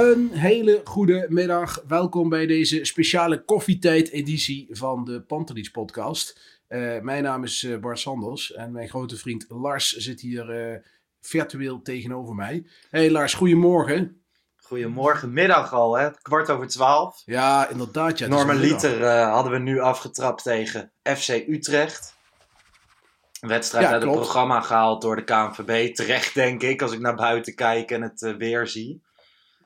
Een hele goede middag. Welkom bij deze speciale koffietijd-editie van de Pantelich podcast. Eh, mijn naam is eh, Bart Sanders en mijn grote vriend Lars zit hier eh, virtueel tegenover mij. Hey Lars, goedemorgen. Goedemorgen, middag al, hè? kwart over twaalf. Ja, inderdaad. Ja, Normaliter hadden we nu afgetrapt tegen FC Utrecht. Een wedstrijd Ja, uit het programma gehaald door de KNVB. Terecht, denk ik, als ik naar buiten kijk en het weer zie.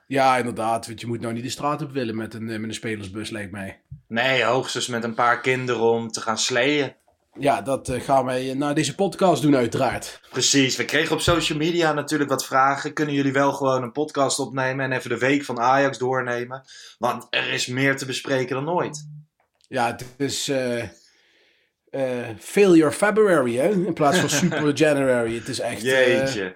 Ja, inderdaad. Want je moet nou niet de straat op willen met een, eh, met een spelersbus, lijkt mij. Nee, hoogstens met een paar kinderen om te gaan sleeën. Ja, dat eh, gaan wij na deze podcast doen uiteraard. Precies, we kregen op social media natuurlijk wat vragen. Kunnen jullie wel gewoon een podcast opnemen en even de week van Ajax doornemen? Want er is meer te bespreken dan ooit. Ja, het is eh eh, Failure February, hè? In plaats van Super January. Het is echt... eh, Jeetje.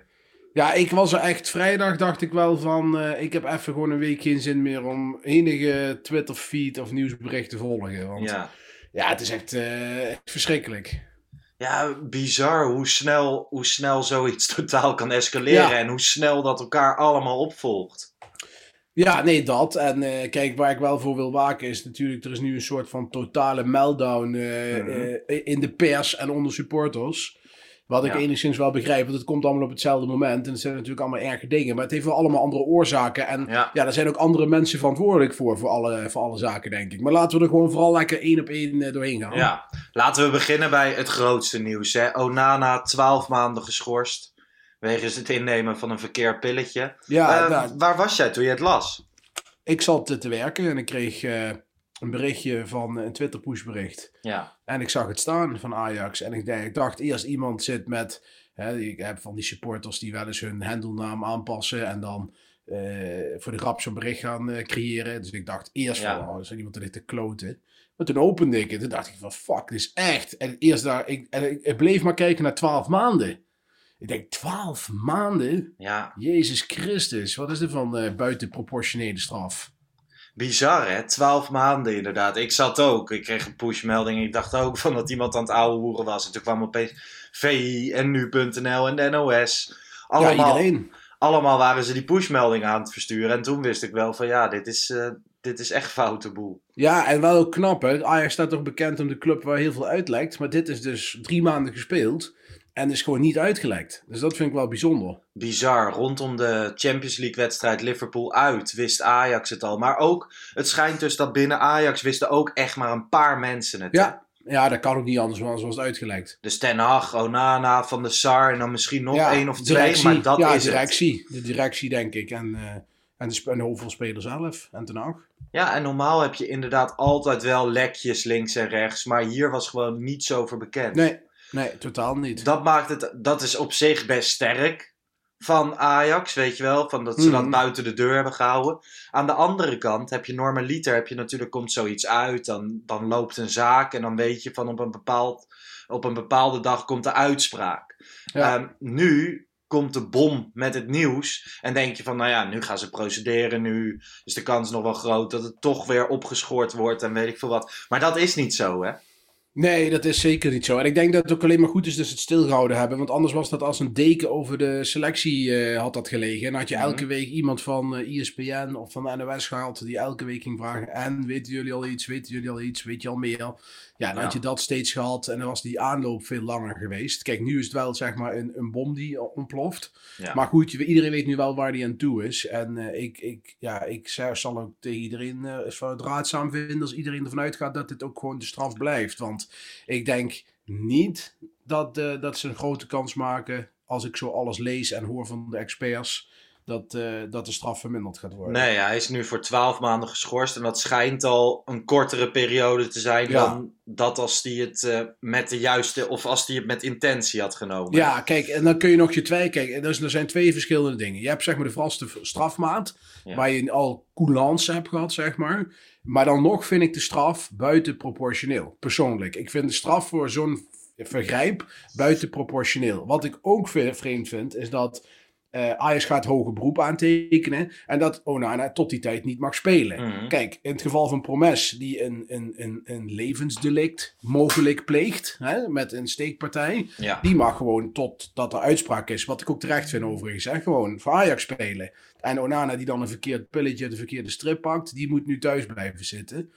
Ja, ik was er echt vrijdag, dacht ik wel van. eh, ik heb even gewoon een week geen zin meer om enige Twitter-feed of nieuwsbericht te volgen. Want ja, ja. het is echt, eh, echt verschrikkelijk. Ja, bizar hoe snel, hoe snel zoiets totaal kan escaleren Ja. en hoe snel dat elkaar allemaal opvolgt. Ja, nee, dat. En eh, kijk, waar ik wel voor wil waken is natuurlijk, er is nu een soort van totale meltdown Mhm. in de pers en onder supporters. Wat ik Ja. enigszins wel begrijp, want het komt allemaal op hetzelfde moment. En het zijn natuurlijk allemaal erge dingen. Maar het heeft wel allemaal andere oorzaken. En Ja. ja, daar zijn ook andere mensen verantwoordelijk voor, voor alle, voor alle zaken, denk ik. Maar laten we er gewoon vooral lekker één op één eh, doorheen gaan. Ja, laten we beginnen bij het grootste nieuws. Hè. Onana 12 maanden geschorst wegens het innemen van een verkeerd pilletje. Ja, Eh, nou, waar was jij toen je het las? ik zat te werken en ik kreeg eh, een berichtje van een Twitter pushbericht. Ja, En ik zag het staan van Ajax. En ik, dacht- ik dacht eerst iemand zit met. Hè, ik heb van die supporters die wel eens hun handelnaam aanpassen. En dan eh, voor de grap zo'n bericht gaan eh, creëren. Dus ik dacht eerst Ja. van, oh, is er iemand er te kloten? Maar toen opende ik het. Toen dacht ik van, fuck, dit is echt. En eerst daar, ik, en ik, ik bleef maar kijken naar 12 maanden. Ik denk, 12 maanden? ja. Jezus Christus, wat is dit van eh buitenproportionele straf? Bizar hè, 12 maanden inderdaad. Ik zat ook, ik kreeg een pushmelding. Ik dacht ook van dat iemand aan het oude hoeren was. En toen kwam opeens VI en nu.nl en de NOS. Allemaal, Ja, allemaal waren ze die pushmelding aan het versturen. En toen wist ik wel van ja, dit is, eh, dit is echt foute boel. Ja, en wel ook knap, hè. Ajax staat toch bekend om de club waar heel veel uitlekt. Maar dit is dus drie maanden gespeeld en is gewoon niet uitgelekt. Dus dat vind ik wel bijzonder. Bizar, rondom de Champions League wedstrijd Liverpool uit wist Ajax het al. Maar ook, het schijnt dus dat binnen Ajax wisten ook echt maar een paar mensen het. hè? Ja, ja dat kan ook niet anders, want zoals het uitgelekt. Dus Ten Hag, Onana, Van der Sar en dan misschien nog ja, één of twee. directie, Maar dat ja, is het. directie. De directie, denk ik. En, eh en de, en de hoofdrolspeler zelf. En ten Hag. Ja, en normaal heb je inderdaad altijd wel lekjes links en rechts. Maar hier was gewoon niets over bekend. Nee, nee, totaal niet. Dat maakt het, dat is op zich best sterk van Ajax, weet je wel. Van dat ze Mhm. dat buiten de deur hebben gehouden. Aan de andere kant heb je normaliter, heb je natuurlijk, komt zoiets uit. Dan, dan loopt een zaak en dan weet je van op een, bepaald, op een bepaalde dag komt de uitspraak. Ja. Ehm, nu komt de bom met het nieuws. En denk je van, nou ja, nu gaan ze procederen. Nu is de kans nog wel groot dat het toch weer opgeschoord wordt en weet ik veel wat. Maar dat is niet zo, hè? Nee, dat is zeker niet zo. En ik denk dat het ook alleen maar goed is dat ze het stilgehouden hebben. Want anders was dat als een deken over de selectie eh, had dat gelegen. En had je Mhm. elke week iemand van eh ESPN of van de NOS gehaald die elke week ging vragen. En weten jullie al iets? Weten jullie al iets? Weet je al meer? Ja, dan had je dat steeds gehad en dan was die aanloop veel langer geweest. Kijk, nu is het wel zeg maar een, een bom die ontploft. Ja. Maar goed, iedereen weet nu wel waar die aan toe is. En eh, ik, ik, ja, ik zal ook tegen iedereen eh van het raadzaam vinden als iedereen ervan uitgaat dat dit ook gewoon de straf blijft. Want ik denk niet dat, eh, dat ze een grote kans maken, als ik zo alles lees en hoor van de experts, dat, eh, dat de straf verminderd gaat worden. Nee, hij is nu voor 12 maanden geschorst. En dat schijnt al een kortere periode te zijn Ja. dan dat als hij het eh, met de juiste of als hij het met intentie had genomen. Ja, kijk, en dan kun je nog je twee... Kijk, dus, er zijn twee verschillende dingen. Je hebt zeg maar de vaste strafmaat, Ja. waar je al coulance hebt gehad, zeg maar. Maar dan nog vind ik de straf buiten proportioneel, persoonlijk. Ik vind de straf voor zo'n vergrijp buiten proportioneel. Wat ik ook vreemd vind, is dat eh Ajax gaat hoger beroep aantekenen en dat Onana tot die tijd niet mag spelen. Mhm. Kijk, in het geval van Promes, die een, een, een, een levensdelict mogelijk pleegt, hè, met een steekpartij, Ja. die mag gewoon totdat er uitspraak is, wat ik ook terecht vind overigens, hè, gewoon voor Ajax spelen. En Onana die dan een verkeerd pilletje, de verkeerde strip pakt, die moet nu thuis blijven zitten.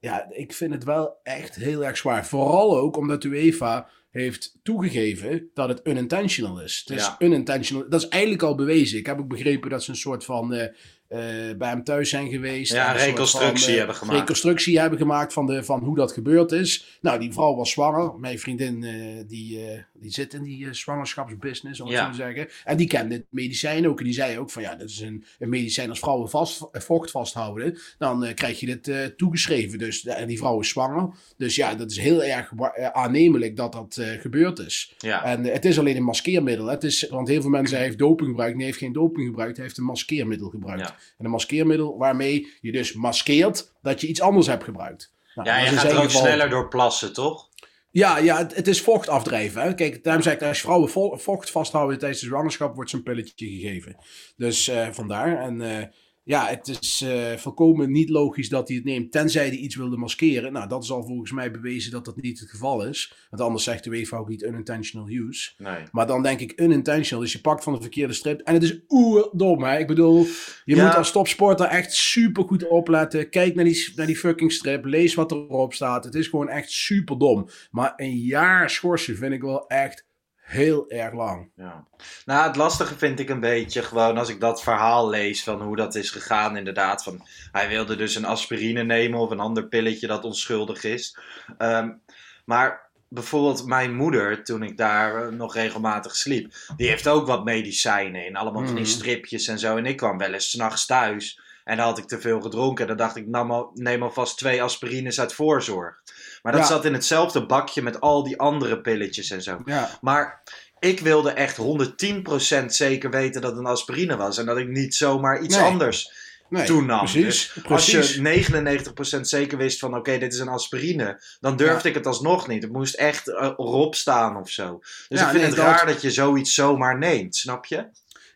Ja, ik vind het wel echt heel erg zwaar. Vooral ook omdat UEFA heeft toegegeven dat het unintentional is. Het is Ja. unintentional. Dat is eigenlijk al bewezen. Ik heb ook begrepen dat ze een soort van eh, eh, bij hem thuis zijn geweest. Ja, reconstructie van, eh, hebben gemaakt. Reconstructie hebben gemaakt van, de, van hoe dat gebeurd is. Nou, die vrouw was zwanger. Mijn vriendin die, die zit in die eh, zwangerschapsbusiness, om het Ja. zo te zeggen. En die kende het medicijn ook. En die zei ook van ja, dat is een, een medicijn als vrouwen vast, vocht vasthouden. Dan eh, krijg je dit eh, toegeschreven. Dus, en die vrouw is zwanger. Dus ja, dat is heel erg eh, aannemelijk dat dat eh, gebeurd is. Ja. En eh, het is alleen een maskeermiddel. Het is, want heel veel mensen hij heeft doping gebruikt. Nee, hij heeft geen doping gebruikt. Hij heeft een maskeermiddel gebruikt. Ja. En een maskeermiddel waarmee je dus maskeert dat je iets anders hebt gebruikt. Nou, Ja, je gaat er ook geval- sneller door plassen, toch? Ja, ja het, is vocht afdrijven. Hè? Kijk, daarom zeg ik, als vrouwen vo- vocht vasthouden tijdens de zwangerschap, wordt een pilletje gegeven. Dus eh, vandaar. En eh, ja, het is eh, volkomen niet logisch dat hij het neemt, tenzij hij iets wilde maskeren. Nou, dat is al volgens mij bewezen dat dat niet het geval is. Want anders zegt de UEFA ook niet unintentional use. Nee. Maar dan denk ik unintentional. Dus je pakt van de verkeerde strip. En het is oerdom, hè. Ik bedoel, je Ja. moet als topsporter echt super goed opletten. Kijk naar die, naar die fucking strip. Lees wat erop staat. Het is gewoon echt super dom. Maar een jaar schorsen vind ik wel echt heel erg lang. Ja. Nou, het lastige vind ik een beetje gewoon als ik dat verhaal lees van hoe dat is gegaan inderdaad. Van, hij wilde dus een aspirine nemen of een ander pilletje dat onschuldig is. Ehm, maar bijvoorbeeld mijn moeder, toen ik daar eh, nog regelmatig sliep, die heeft ook wat medicijnen in. Allemaal van die Mhm. stripjes en zo. En ik kwam wel eens s'nachts thuis en dan had ik te veel gedronken. En dan dacht ik, nam al- neem alvast twee aspirines uit voorzorg. Maar dat Ja. zat in hetzelfde bakje met al die andere pilletjes en zo. Ja, Maar ik wilde echt 110% zeker weten dat het een aspirine was. En dat ik niet zomaar iets Nee. anders nee, toenam. precies. Dus precies. Als je 99% zeker wist van oké, dit is een aspirine. Dan durfde ik het alsnog niet. Het moest echt eh, erop staan of zo. Dus Ja, ik vind nee, het dat- raar dat je zoiets zomaar neemt. Snap je?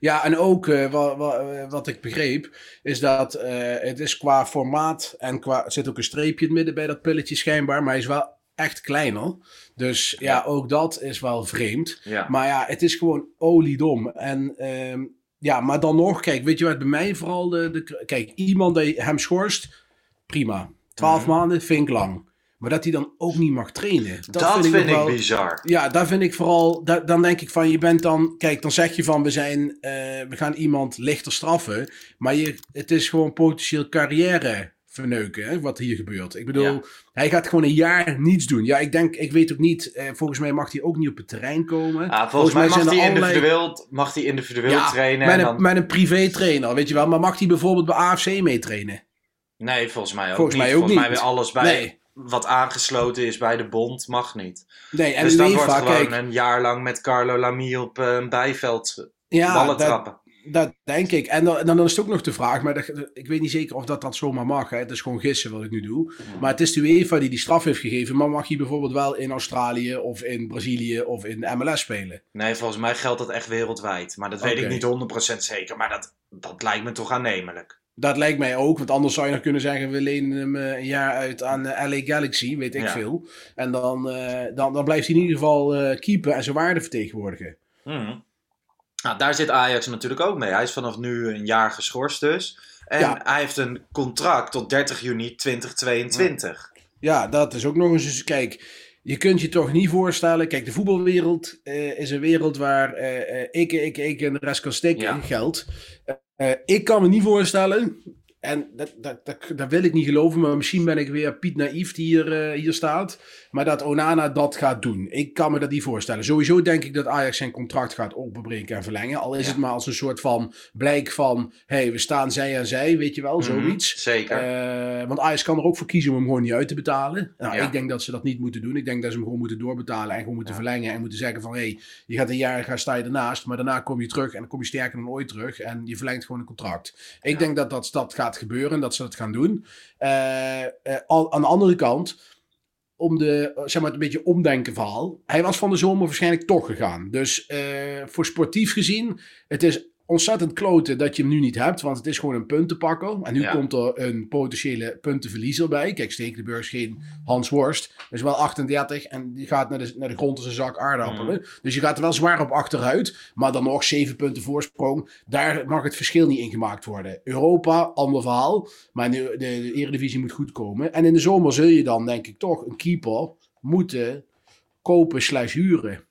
Ja, en ook eh, wa- wa- eh, wat ik begreep, is dat eh, het is qua formaat en qua, er zit ook een streepje in het midden bij dat pilletje schijnbaar, maar hij is wel echt kleiner. Dus ja, Ja. ook dat is wel vreemd. Ja. Maar ja, het is gewoon oliedom. En ehm, ja, maar dan nog, kijk, weet je wat bij mij vooral de, de... Kijk, iemand die hem schorst, prima. Twaalf Mhm. maanden vind ik lang. Maar dat hij dan ook niet mag trainen. Dat, Dat, vind, nog ik wel- bizar. ja, daar vind ik vooral. da- dan denk ik van, je bent dan. Kijk, dan zeg je van, we zijn. eh, we gaan iemand lichter straffen. Maar je, het is gewoon potentieel carrière verneuken, hè, wat hier gebeurt. Ik bedoel, Ja. hij gaat gewoon een jaar niets doen. Ja, ik denk, ik weet ook niet. eh, volgens mij mag hij ook niet op het terrein komen. Ja, volgens, mij mag hij allerlei- individueel, mag hij individueel Ja, trainen. Met En een, dan... met een privé trainer, weet je wel. Maar mag hij bijvoorbeeld bij AFC meetrainen? Nee, volgens mij ook Volgens niet. mij ook volgens mij weer alles bij Nee. Wat aangesloten is bij de bond mag niet. Nee, en dus dat wordt gewoon kijk. een jaar lang met Carlo Lamy op eh, een bijveld Ja, ballen dat- trappen. Dat denk ik. En dan, dan is het ook nog de vraag, maar dat, ik weet niet zeker of dat, dat zomaar mag. Hè. Het is gewoon gissen wat ik nu doe. Maar het is de UEFA die die straf heeft gegeven. Maar mag je bijvoorbeeld wel in Australië of in Brazilië of in de MLS spelen? Nee, volgens mij geldt dat echt wereldwijd. Maar dat weet ik niet 100% zeker. Maar dat, dat lijkt me toch aannemelijk. Dat lijkt mij ook, want anders zou je nog kunnen zeggen: we lenen hem eh, een jaar uit aan eh, LA Galaxy, weet ik Ja. veel. En dan, eh, dan, dan blijft hij in ieder geval keeper en zijn waarde vertegenwoordigen. Mhm. Nou, daar zit Ajax natuurlijk ook mee. Hij is vanaf nu een jaar geschorst dus. En Ja. hij heeft een contract tot 30 juni 2022. Ja, dat is ook nog eens. eens- Kijk, je kunt je toch niet voorstellen. Kijk, de voetbalwereld is een wereld waar ik, ik, ik en de rest kan stikken Ja. in geld. Eh, ik kan me niet voorstellen. En dat, dat, dat, dat wil ik niet geloven, maar misschien ben ik weer Piet Naïef die hier, eh, hier staat. Maar dat Onana dat gaat doen. Ik kan me dat niet voorstellen. Sowieso denk ik dat Ajax zijn contract gaat openbreken en verlengen. Al is Ja. het maar als een soort van blijk van... hé, hey, we staan zij aan zij, weet je wel, Mhm, zoiets. Zeker. Eh, want Ajax kan er ook voor kiezen om hem gewoon niet uit te betalen. Nou, Ja. Ik denk dat ze dat niet moeten doen. Ik denk dat ze hem gewoon moeten doorbetalen en gewoon moeten verlengen. En moeten zeggen van, hé, hey, je gaat een jaar, ga sta je ernaast. Maar daarna kom je terug en dan kom je sterker dan ooit terug. En je verlengt gewoon een contract. Ik denk dat, dat dat gaat gebeuren en dat ze dat gaan doen. Eh, eh, al, aan de andere kant, om de, zeg maar, een beetje omdenken verhaal. Hij was van de zomer waarschijnlijk toch gegaan. Dus eh, voor sportief gezien, het is ontzettend kloten dat je hem nu niet hebt, want het is gewoon een puntenpakker. En nu Ja. komt er een potentiële puntenverliezer bij. Kijk, Stekelenburg is geen Hans Worst. Hij is wel 38 en die gaat naar de, naar de grond als een zak aardappelen. Dus je gaat er wel zwaar op achteruit. Maar dan nog 7 punten voorsprong. Daar mag het verschil niet in gemaakt worden. Europa, ander verhaal. Maar de, de, de Eredivisie moet goed komen. En in de zomer zul je dan, denk ik, toch een keeper moeten kopen slash huren.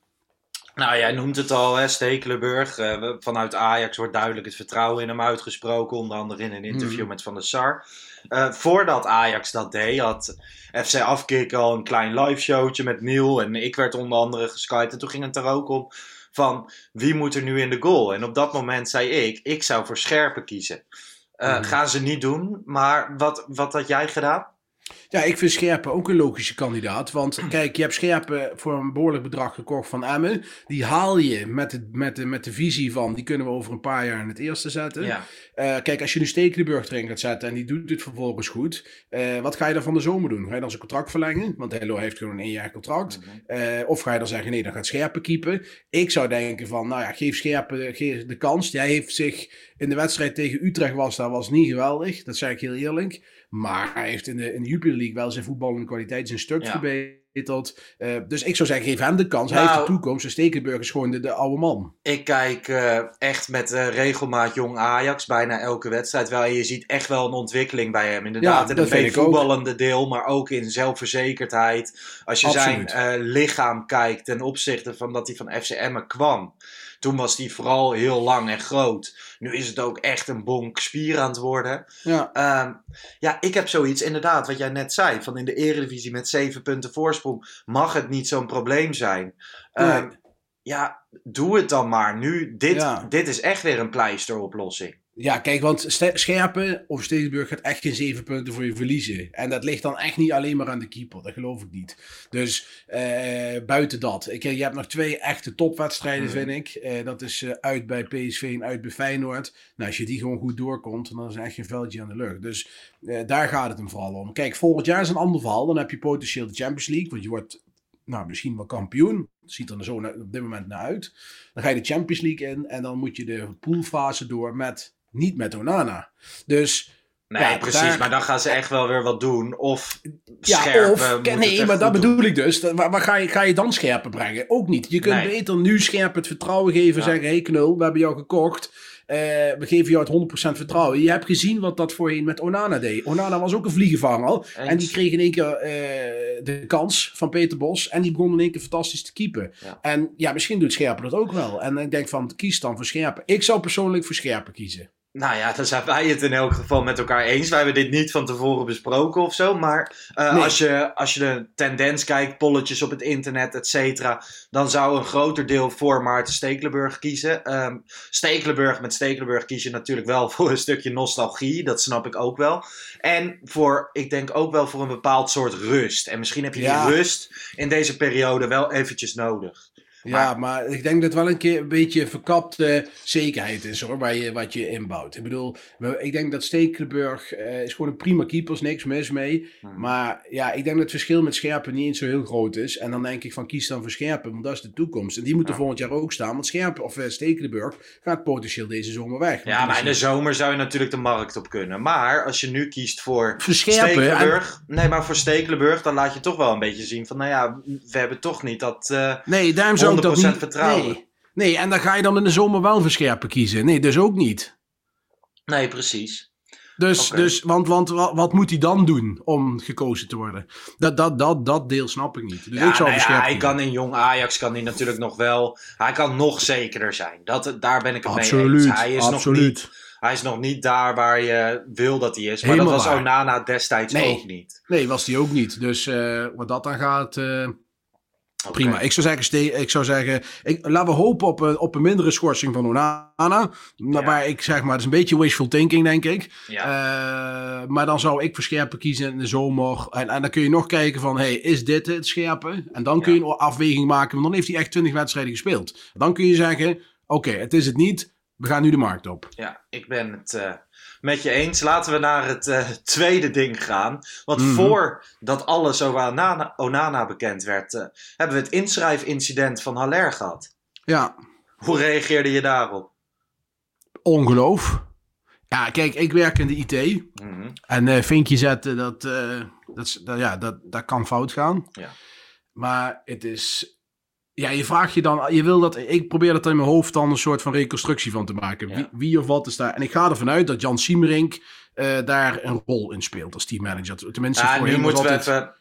Nou, jij noemt het al, hè, Stekelenburg. Eh, vanuit Ajax wordt duidelijk het vertrouwen in hem uitgesproken. Onder andere in een interview Mhm. met Van der Sar. Eh, voordat Ajax dat deed, had FC Afkikken al een klein live showtje met Niel. En ik werd onder andere geskyped. En toen ging het er ook om van wie moet er nu in de goal. En op dat moment zei ik, ik zou voor Scherpen kiezen. Mhm. Gaan ze niet doen, maar wat, wat had jij gedaan? Ja, ik vind Scherpen ook een logische kandidaat. Want kijk, je hebt Scherpen voor een behoorlijk bedrag gekocht van Emmen. Die haal je met de, met, de, met de visie van, die kunnen we over een paar jaar in het eerste zetten. Ja. Eh, kijk, als je nu Stekelenburg erin gaat zetten en die doet het vervolgens goed. eh, wat ga je dan van de zomer doen? Ga je dan zijn contract verlengen? Want Hello heeft gewoon een één jaar contract. Eh, of ga je dan zeggen, nee, dan gaat Scherpen keepen. Ik zou denken van, nou ja, geef Scherpen geef de kans. Hij heeft zich in de wedstrijd tegen Utrecht was, dat was niet geweldig. Dat zeg ik heel eerlijk. Maar hij heeft in de, in de Jupiler League wel zijn voetballende kwaliteit zijn stuk Ja. verbeterd. Eh, dus ik zou zeggen, geef hem de kans. Hij Nou- heeft de toekomst. En Stekelenburg is gewoon de, de oude man. Ik kijk eh, echt met eh, regelmaat jong Ajax bijna elke wedstrijd wel. En je ziet echt wel een ontwikkeling bij hem. Inderdaad, Ja, in het ook. voetballende deel, maar ook in zelfverzekerdheid. Als je Absoluut. zijn lichaam kijkt ten opzichte van dat hij van FC Emmen kwam. Toen was hij vooral heel lang en groot. Nu is het ook echt een bonk spier aan het worden. Ja. Ehm, ja, ik heb zoiets, inderdaad, wat jij net zei. Van in de eredivisie met zeven punten voorsprong mag het niet zo'n probleem zijn. Ehm, Nee. ja, doe het dan maar. Nu, dit, Ja. dit is echt weer een pleisteroplossing. Ja, kijk, want Scherpen of Stekelenburg gaat echt geen zeven punten voor je verliezen. En dat ligt dan echt niet alleen maar aan de keeper. Dat geloof ik niet. Dus eh, buiten dat. Ik, je hebt nog twee echte topwedstrijden, Mhm. vind ik. Eh, dat is eh, uit bij PSV en uit bij Feyenoord. Nou, als je die gewoon goed doorkomt, dan is er echt geen veldje aan de lucht. Dus eh, daar gaat het hem vooral om. Kijk, volgend jaar is een ander verhaal. Dan heb je potentieel de Champions League. Want je wordt nou, misschien wel kampioen. Ziet er zo op dit moment naar uit. Dan ga je de Champions League in. En dan moet je de poolfase door met, niet met Onana. Dus Nee, Ja, precies. daar- Maar dan gaan ze echt wel weer wat doen. Of ja, scherpen. of, moet het nee, maar dat doen. bedoel ik dus. Waar, waar ga, je, ga je dan scherpen brengen? Ook niet. Je kunt Nee. beter nu scherp het vertrouwen geven. Ja. Zeggen, hey knul, we hebben jou gekocht. Eh, we geven jou het 100% vertrouwen. Je hebt gezien wat dat voorheen met Onana deed. Onana was ook een vliegenvanger. En die kreeg in één keer eh, de kans van Peter Bos. En die begon in één keer fantastisch te keepen. Ja. En ja, misschien doet Scherpen dat ook wel. En ik denk van, kies dan voor Scherpen. Ik zou persoonlijk voor Scherpen kiezen. Nou ja, dan zijn wij het in elk geval met elkaar eens. Wij hebben dit niet van tevoren besproken of zo. Maar eh, Nee. als, je, als je de tendens kijkt, polletjes op het internet, et cetera. Dan zou een groter deel voor Maarten Stekelenburg kiezen. Ehm Stekelenburg, met Stekelenburg kies je natuurlijk wel voor een stukje nostalgie. Dat snap ik ook wel. En voor, ik denk ook wel voor een bepaald soort rust. En misschien heb je Ja. die rust in deze periode wel eventjes nodig. Ja, maar ik denk dat het wel een keer een beetje verkapte zekerheid is hoor, waar je, wat je inbouwt. Ik bedoel, ik denk dat Stekelenburg eh, is gewoon een prima keeper, is niks mis mee. Hmm. Maar ja, ik denk dat het verschil met Scherpen niet eens zo heel groot is. En dan denk ik van kies dan voor Scherpen, want dat is de toekomst. En die moeten Ja. volgend jaar ook staan, want Scherpen of eh, Stekelenburg gaat potentieel deze zomer weg. Ja, maar in de zomer zou je natuurlijk de markt op kunnen. Maar als je nu kiest voor Voor Stekelenburg... Nee, maar voor Stekelenburg, dan laat je toch wel een beetje zien van... Nou ja, we hebben toch niet dat... eh, Nee, daarom zou ik dat 100% niet... vertrouwen. Nee. nee, en dan ga je dan in de zomer wel voor Scherpen kiezen. Nee, dus ook niet. Nee, precies. Dus, dus want, want wat, wat moet hij dan doen om gekozen te worden? Dat, dat, dat, dat deel snap ik niet. Dus ja, ik zou nou ja, Scherpen hij kan in jong Ajax kan hij natuurlijk nog wel... Hij kan nog zekerder zijn. Dat, daar ben ik het mee eens. Hij is, nog absoluut. niet, hij is nog niet daar waar je wil dat hij is. Maar Helemaal dat was. Onana destijds Nee. ook niet. Nee, was die ook niet. Dus eh, wat dat dan gaat, eh, Prima. Ik zou zeggen, ik zou zeggen ik, laten we hopen op een, op een mindere schorsing van Onana. Maar waar ik zeg maar, het is een beetje wishful thinking, denk ik. Ja. Eh, maar dan zou ik voor Scherpen kiezen in de zomer. En, en dan kun je nog kijken van, hey, is dit het Scherpen? En dan kun je een afweging maken, want dan heeft hij echt 20 wedstrijden gespeeld. Dan kun je zeggen, oké, het is het niet. We gaan nu de markt op. Ja, ik ben het eh, met je eens. Laten we naar het eh, tweede ding gaan. Want Mhm. voordat alles over Onana, Onana bekend werd, eh, hebben we het inschrijfincident van Haller gehad. Ja, Hoe reageerde je daarop? ongeloof. Ja, kijk, ik werk in de IT. Mhm. En vinkje zetten, dat, dat, dat, ja, dat, dat kan fout gaan. Ja. Maar het is... Ja, je vraagt je dan... Je wil dat, ik probeer dat in mijn hoofd dan een soort van reconstructie van te maken. Ja. Wie, wie of wat is daar... En ik ga ervan uit dat Jan Siemerink eh, daar een rol in speelt als teammanager. Tenminste, Ja, nu voorheen was moeten we even...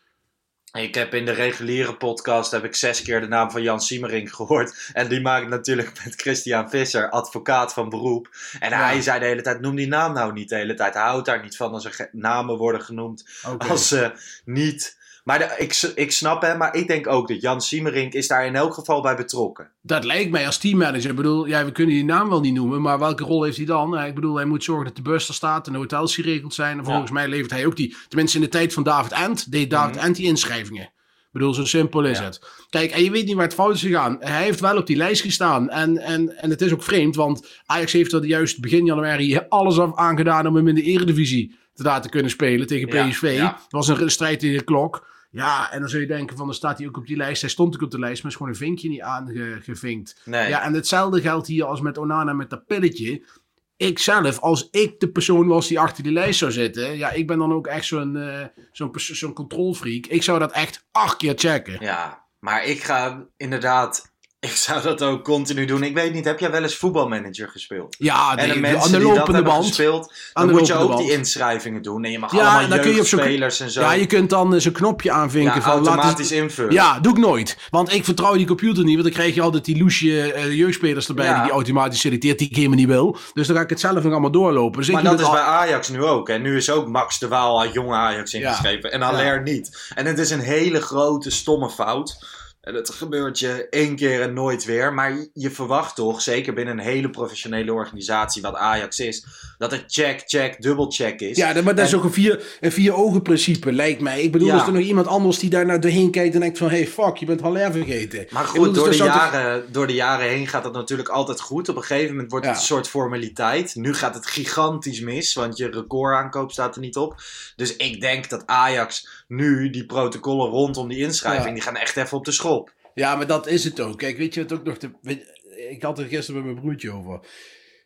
Ik heb in de reguliere podcast heb ik zes keer de naam van Jan Siemering gehoord. En die maakt natuurlijk met Christian Visser, advocaat van beroep. En Ja. hij zei de hele tijd, noem die naam nou niet de hele tijd. Hij houdt daar niet van als er namen worden genoemd. Als ze niet... Maar de- ik, ik snap hem, maar ik denk ook dat Jan Siemerink is daar in elk geval bij betrokken. Dat lijkt mij als teammanager. Ik bedoel, ja, we kunnen die naam wel niet noemen, maar welke rol heeft hij dan? Ik bedoel, hij moet zorgen dat de bus er staat en de hotels geregeld zijn. En volgens mij levert hij ook die. Tenminste, in de tijd van David Ent deed David Mhm. Ent die inschrijvingen. Ik bedoel, zo simpel is Ja. het. Kijk, en je weet niet waar het fout is gegaan. Hij heeft wel op die lijst gestaan. En, en, en het is ook vreemd, want Ajax heeft er juist begin januari alles af aangedaan om hem in de eredivisie te laten kunnen spelen tegen Ja, PSV. ja. Het was een strijd tegen de klok. Ja, en dan zul je denken van, dan staat hij ook op die lijst. Hij stond ook op de lijst, maar is gewoon een vinkje niet aangevinkt. Nee. Ja, en hetzelfde geldt hier als met Onana met dat pilletje. Ik zelf, als ik de persoon was die achter die lijst zou zitten. Ja, ik ben dan ook echt zo'n eh zo'n zo'n controlfreak. Ik zou dat echt acht keer checken. Ja, maar ik ga inderdaad... Ik zou dat ook continu doen. Ik weet niet, heb jij wel eens voetbalmanager gespeeld? Ja, En de aan mensen die dat band. gespeeld, Aan dan moet je ook die inschrijvingen doen. En je mag Ja, allemaal dan kun je op jeugdspelers en zo. Ja, je kunt dan eh, zo'n knopje aanvinken Ja, van automatisch invullen. Ja, doe ik nooit. Want ik vertrouw die computer niet. Want dan krijg je altijd die loesje eh, jeugdspelers erbij Ja. die die automatisch selecteert die ik helemaal niet wil. Dus dan ga ik het zelf nog allemaal doorlopen. Dus Maar dat is bij Ajax nu ook. En nu is ook Max de Waal uit jonge Ajax ingeschreven. En Aller niet. En het is een hele grote, stomme fout. En het gebeurt je één keer en nooit weer. Maar je- verwacht toch, zeker binnen een hele professionele organisatie, wat Ajax is, dat het check, check, dubbelcheck is. Ja, maar dat is En- ook een vier, een vier ogen principe, lijkt mij. Ik bedoel, Ja. is er nog iemand anders die daar naar doorheen kijkt en denkt van... hey, fuck, je bent Haller vergeten. Maar goed, bedoel, dus door, de jaren, door de jaren heen gaat dat natuurlijk altijd goed. Op een gegeven moment wordt het een soort formaliteit. Nu gaat het gigantisch mis, want je recordaankoop staat er niet op. Dus ik denk dat Ajax nu die protocollen rondom die inschrijving, Ja. die gaan echt even op de schop. Ja, maar dat is het ook. Kijk, weet je wat ook nog... Weet- ik had er gisteren met mijn broertje over.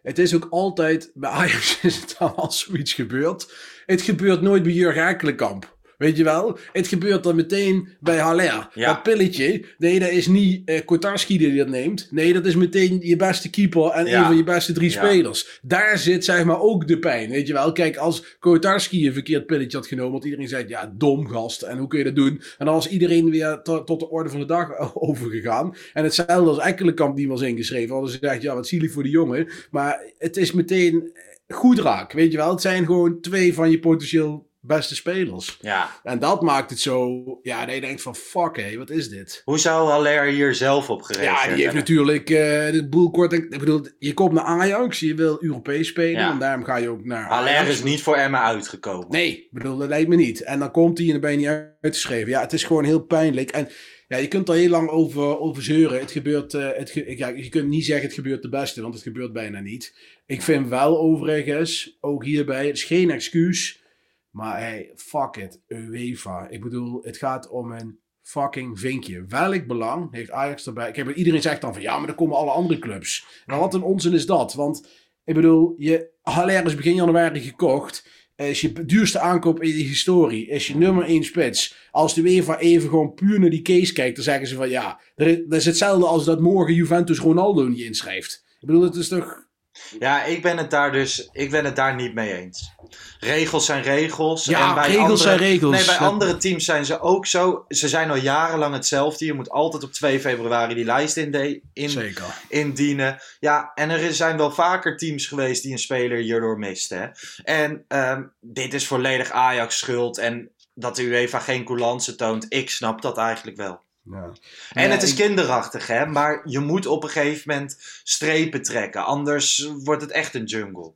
Het is ook altijd... Bij Ajax is het dan als zoiets gebeurt. Het gebeurt nooit bij Jurgen Ekkelenkamp. Weet je wel? Het gebeurt dan meteen bij Haller. Ja. Dat pilletje, nee, dat is niet eh Kotarski die dat neemt. Nee, dat is meteen je beste keeper en Ja. een van je beste drie Ja. spelers. Daar zit zeg maar ook de pijn, weet je wel? Kijk, als Kotarski een verkeerd pilletje had genomen, had iedereen zei, ja, dom gast, en hoe kun je dat doen? En dan was iedereen weer to- tot de orde van de dag overgegaan. En hetzelfde als Ekkelenkamp die was ingeschreven, hadden ze gezegd, ja, wat zielig voor die jongen. Maar het is meteen goed raak, weet je wel? Het zijn gewoon twee van je potentieel beste spelers. Ja. En dat maakt het zo, ja, dat je denkt van fuck hé, wat is dit? Hoe zou Haller hier zelf op gereageerd Ja, die heeft natuurlijk eh, de boel kort. Ik bedoel, je komt naar Ajax, je wil Europees spelen. Ja. En daarom ga je ook naar Haller Ajax. is niet voor Emma uitgekomen. Nee, ik bedoel, dat lijkt me niet. En dan komt hij en dan ben je niet uitgeschreven. Ja, het is gewoon heel pijnlijk. En ja, je kunt er heel lang over, over zeuren. Het gebeurt, eh, het ge- ja, je kunt niet zeggen het gebeurt de beste, want het gebeurt bijna niet. Ik vind wel overigens, ook hierbij, het is geen excuus. Maar hey, fuck it, UEFA. Ik bedoel, het gaat om een fucking vinkje. Welk belang heeft Ajax erbij? Ik heb iedereen zegt dan van ja, maar dan komen alle andere clubs. Nou, wat een onzin is dat? Want ik bedoel, je Haller is begin januari gekocht. Is je duurste aankoop in je historie. Is je nummer 1 spits. Als de UEFA even gewoon puur naar die case kijkt, dan zeggen ze van ja, dat is hetzelfde als dat morgen Juventus Ronaldo niet inschrijft. Ik bedoel, het is toch. Ja, ik ben het daar dus ik ben het daar niet mee eens. Regels zijn regels. Ja, en bij regels andere, zijn regels. Nee, bij andere teams zijn ze ook zo. Ze zijn al jarenlang hetzelfde. Je moet altijd op 2 februari die lijst inde- in, Zeker. indienen. Ja, en er zijn wel vaker teams geweest die een speler hierdoor misten. Hè? En ehm, dit is volledig Ajax schuld. En dat de UEFA geen coulance toont, ik snap dat eigenlijk wel. Ja. En Ja, het is ik- kinderachtig, hè? Maar je moet op een gegeven moment strepen trekken. Anders wordt het echt een jungle.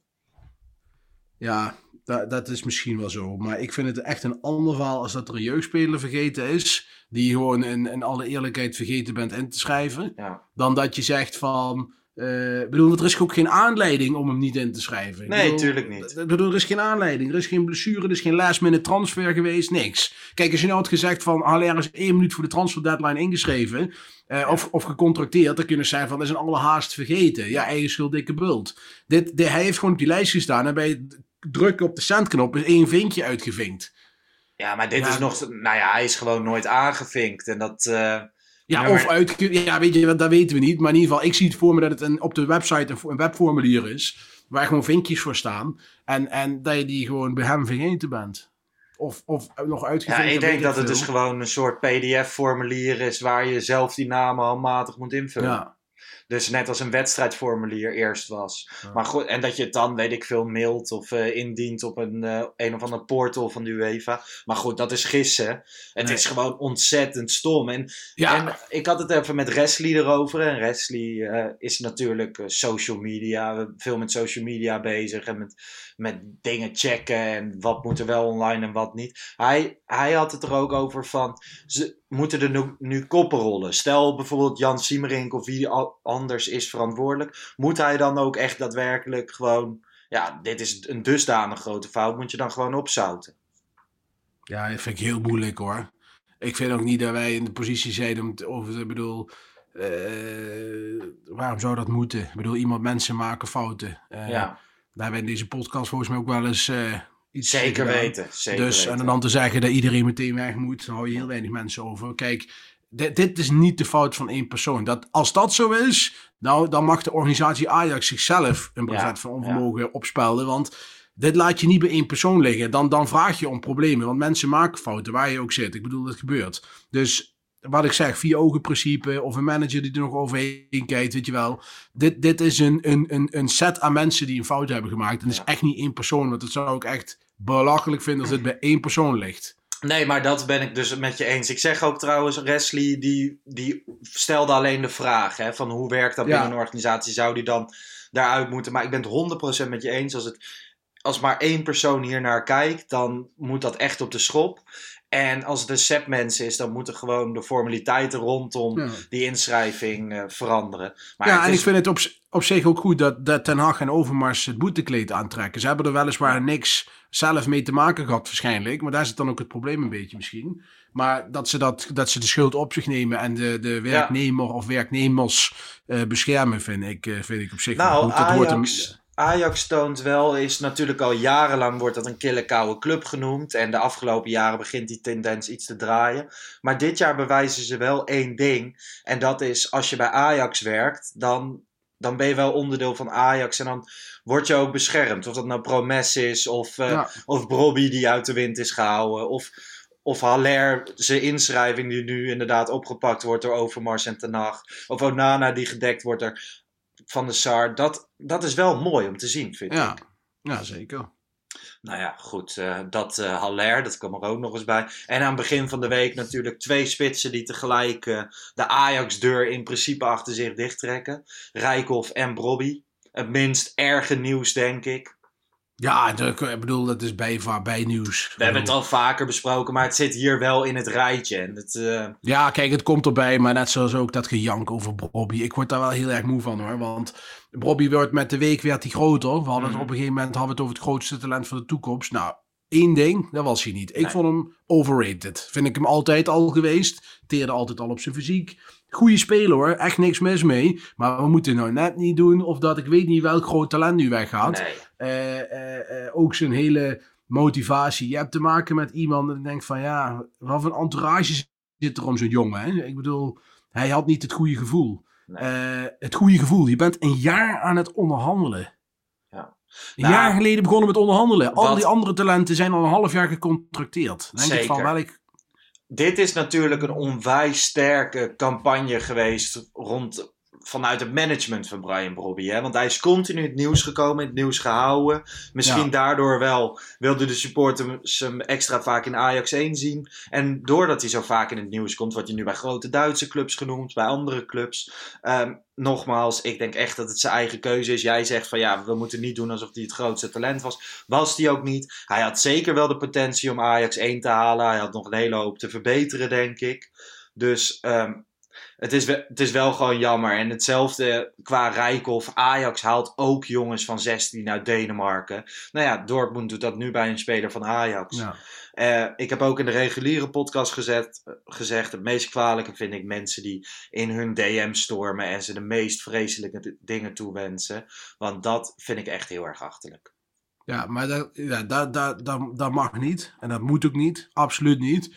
Ja, dat, dat is misschien wel zo. Maar ik vind het echt een ander verhaal als dat er een jeugdspeler vergeten is. Die je gewoon in, in alle eerlijkheid vergeten bent in te schrijven. Ja. Dan dat je zegt van. Eh, ik bedoel, er is ook geen aanleiding om hem niet in te schrijven. Nee, bedoel, tuurlijk niet. Ik bedoel, er is geen aanleiding. Er is geen blessure, er is geen last minute transfer geweest, niks. Kijk, als je nou had gezegd van Haller is één minuut voor de transfer deadline ingeschreven. eh, of, of gecontracteerd, dan kunnen ze zijn van dat is een alle haast vergeten. Ja, eigen schuld, dikke bult. Dit, hij heeft gewoon op die lijst gestaan en bij het drukken op de centknop is één vinkje uitgevinkt. Ja, maar dit Ja. is nog... Nou ja, hij is gewoon nooit aangevinkt. En dat... eh, Ja, Ja, of uit, ja, weet je, dat weten we niet. Maar in ieder geval, ik zie het voor me dat het een, op de website een, een webformulier is. Waar gewoon vinkjes voor staan. En, en dat je die gewoon bij hem vergeten bent. Of, of nog ja, uitgevinkt. ik denk dat het dus gewoon een soort pdf-formulier is... waar je zelf die namen handmatig moet invullen. Ja, Dus net als een wedstrijdformulier eerst was. Ja. Maar goed, en dat je het dan, weet ik veel, mailt of eh, indient op een, eh, een of ander portal van de UEFA. Maar goed, dat is gissen. Het is gewoon ontzettend stom. En, ja. en ik had het even met Wesley erover. En Wesley eh, is natuurlijk social media, veel met social media bezig. En met, met dingen checken en wat moet er wel online en wat niet. Hij, hij had het er ook over van, ze moeten er nu, nu koppen rollen. Stel bijvoorbeeld Jan Siemerink of wie anders is verantwoordelijk. Moet hij dan ook echt daadwerkelijk gewoon... Ja, dit is een dusdanig grote fout. Moet je dan gewoon opzouten. ja, dat vind ik heel moeilijk hoor. Ik vind ook niet dat wij in de positie zijn om te... Ik bedoel, eh, waarom zou dat moeten? Ik bedoel, iemand mensen maken fouten. Eh, ja, Daar hebben we in deze podcast volgens mij ook wel eens eh, iets zeker gedaan. weten. Zeker dus, weten. en dan te zeggen dat iedereen meteen weg moet, dan hou je heel weinig mensen over. Kijk, dit, dit is niet de fout van één persoon. Dat, als dat zo is, nou, dan mag de organisatie Ajax zichzelf een brevet Ja, van onvermogen opspelden. Want dit laat je niet bij één persoon liggen. Dan, dan vraag je om problemen. Want mensen maken fouten, waar je ook zit. Ik bedoel, dat gebeurt. Dus wat ik zeg, vier ogen principe of een manager die er nog overheen kijkt, weet je wel. Dit, dit is een, een, een, een set aan mensen die een fout hebben gemaakt. En het is echt niet één persoon, want dat zou ik echt belachelijk vinden als dit bij één persoon ligt. Nee, maar dat ben ik dus met je eens. Ik zeg ook trouwens, Wesley die, die stelde alleen de vraag hè, van hoe werkt dat Ja. binnen een organisatie. Zou die dan daaruit moeten? Maar ik ben het 100% met je eens. Als, het, als maar één persoon hier naar kijkt, dan moet dat echt op de schop. En als het een set mensen is, dan moeten gewoon de formaliteiten rondom Ja. die inschrijving eh, veranderen. Maar ja, en is- ik vind het op, op zich ook goed dat, dat Ten Hag en Overmars het boetekleed aantrekken. Ze hebben er weliswaar niks zelf mee te maken gehad waarschijnlijk. Maar daar zit dan ook het probleem een beetje misschien. Maar dat ze, dat, dat ze de schuld op zich nemen en de, de werknemer of werknemers eh, beschermen, vind ik, eh, vind ik op zich Nou, goed. Dat hoort hem- Ajax, toont wel, is natuurlijk al jarenlang wordt dat een kille koude club genoemd. En de afgelopen jaren begint die tendens iets te draaien. Maar dit jaar bewijzen ze wel één ding. En dat is, als je bij Ajax werkt, dan, dan ben je wel onderdeel van Ajax. En dan word je ook beschermd. Of dat nou Promes is, of, Ja. of Brobby die uit de wind is gehouden. Of, of Haller, zijn inschrijving die nu inderdaad opgepakt wordt door Overmars en Ten Hag. Of Onana die gedekt wordt er van de SAR. Dat, dat is wel mooi om te zien, vind ik. Ja, ja, zeker. Nou ja, goed. eh, dat eh Haller, dat kwam er ook nog eens bij. En aan het begin van de week natuurlijk twee spitsen die tegelijk eh, de Ajax-deur in principe achter zich dichttrekken. Rijkoff en Brobby. Het minst erge nieuws, denk ik. Ja, ik bedoel, dat is bij, bij nieuws. We hebben het al vaker besproken, maar het zit hier wel in het rijtje. En het, eh, Ja, kijk, het komt erbij, maar net zoals ook dat gejank over Bobby. Ik word daar wel heel erg moe van hoor. Want Bobby wordt met de week werd hij groter. We hadden het Mhm. op een gegeven moment hadden we het over het grootste talent van de toekomst. Nou, één ding, dat was hij niet. Ik Nee. vond hem overrated. Vind ik hem altijd al geweest. Teerde altijd al op zijn fysiek. Goeie speler hoor, echt niks mis mee. Maar we moeten nou net niet doen of dat ik weet niet welk groot talent nu weggaat. nee. Eh, eh, eh, ook zijn hele motivatie. Je hebt te maken met iemand en denkt van ja, wat voor een entourage zit er om zo'n jongen. Hè? Ik bedoel, hij had niet het goede gevoel. Nee. Het goede gevoel. Je bent een jaar aan het onderhandelen. Een Nou, jaar geleden begonnen met onderhandelen. Al wat- die andere talenten zijn al een half jaar gecontracteerd. Denk ik van Zeker. welk... Dit is natuurlijk een onwijs sterke campagne geweest rond, vanuit het management van Brian Brobby. Hè? Want hij is continu in het nieuws gekomen, in het nieuws gehouden. Misschien Ja. daardoor wel wilde de supporters hem extra vaak in Ajax 1 zien. En doordat hij zo vaak in het nieuws komt, wordt hij nu bij grote Duitse clubs genoemd, bij andere clubs. Ehm, nogmaals, ik denk echt dat het zijn eigen keuze is. Jij zegt van ja, we moeten niet doen alsof hij het grootste talent was. Was hij ook niet. Hij had zeker wel de potentie om Ajax 1 te halen. Hij had nog een hele hoop te verbeteren, denk ik. Dus ehm, het, is wel, het is wel gewoon jammer. En hetzelfde qua Rijkoff. Ajax haalt ook jongens van 16 uit Denemarken. Nou ja, Dortmund doet dat nu bij een speler van Ajax. Ja. Eh, ik heb ook in de reguliere podcast gezet, gezegd: het meest kwalijke vind ik mensen die in hun DM stormen en ze de meest vreselijke dingen toewensen. Want dat vind ik echt heel erg achterlijk. Ja, maar dat, ja, dat, dat, dat, dat mag niet. En dat moet ook niet. Absoluut niet.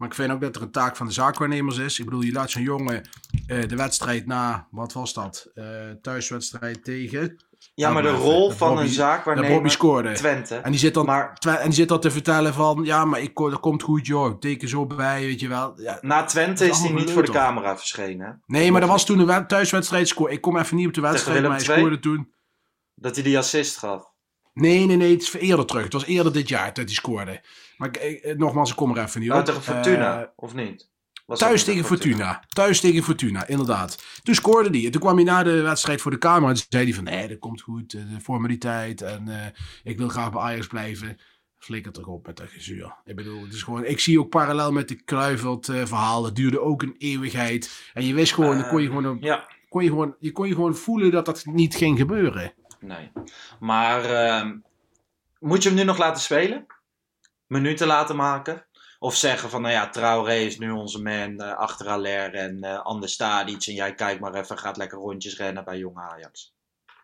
Maar ik vind ook dat er een taak van de zaakwaarnemers is. Ik bedoel, je laat zo'n jongen eh, de wedstrijd na, wat was dat? Eh, thuiswedstrijd tegen. Ja, Nou, maar de maar rol dat van een zaak Dat Bobby waarnemer scoorde. Twente. En die zit dan, Maar- en die zit dan te vertellen van, ja, maar ik, dat komt goed, joh. Teken zo bij, weet je wel. Ja. Na Twente is hij niet voor de camera verschenen. hè? Nee, maar dat was toen een wed- thuiswedstrijd. Scoor. Ik kom even niet op de wedstrijd, maar hij scoorde toen. Dat hij die assist gaf. Nee, nee, nee, het is eerder terug. Het was eerder dit jaar dat hij scoorde. Maar ik, ik- nogmaals, ik kom er even niet Oh, op. tegen Fortuna, Eh, of niet? Was Thuis tegen Fortuna. Thuis tegen Fortuna, inderdaad. Toen scoorde hij. En toen kwam hij na de wedstrijd voor de camera. En zei hij van, nee, dat komt goed. eh, De formaliteit. En eh, ik wil graag bij Ajax blijven. Flikker toch op met dat gezuur. Ik bedoel, het is gewoon... Ik zie ook parallel met de Kluivert eh, verhaal. Dat duurde ook een eeuwigheid. En je wist gewoon, dan kon je gewoon, een- Ja, kon je gewoon, je kon je gewoon voelen dat dat niet ging gebeuren. Nee. Maar ehm, moet je hem nu nog laten spelen? Minuten laten maken? Of zeggen van, nou ja, Traoré is nu onze man eh, achter Aller en eh Anders Stadic. En jij kijkt maar even, gaat lekker rondjes rennen bij Jong Ajax.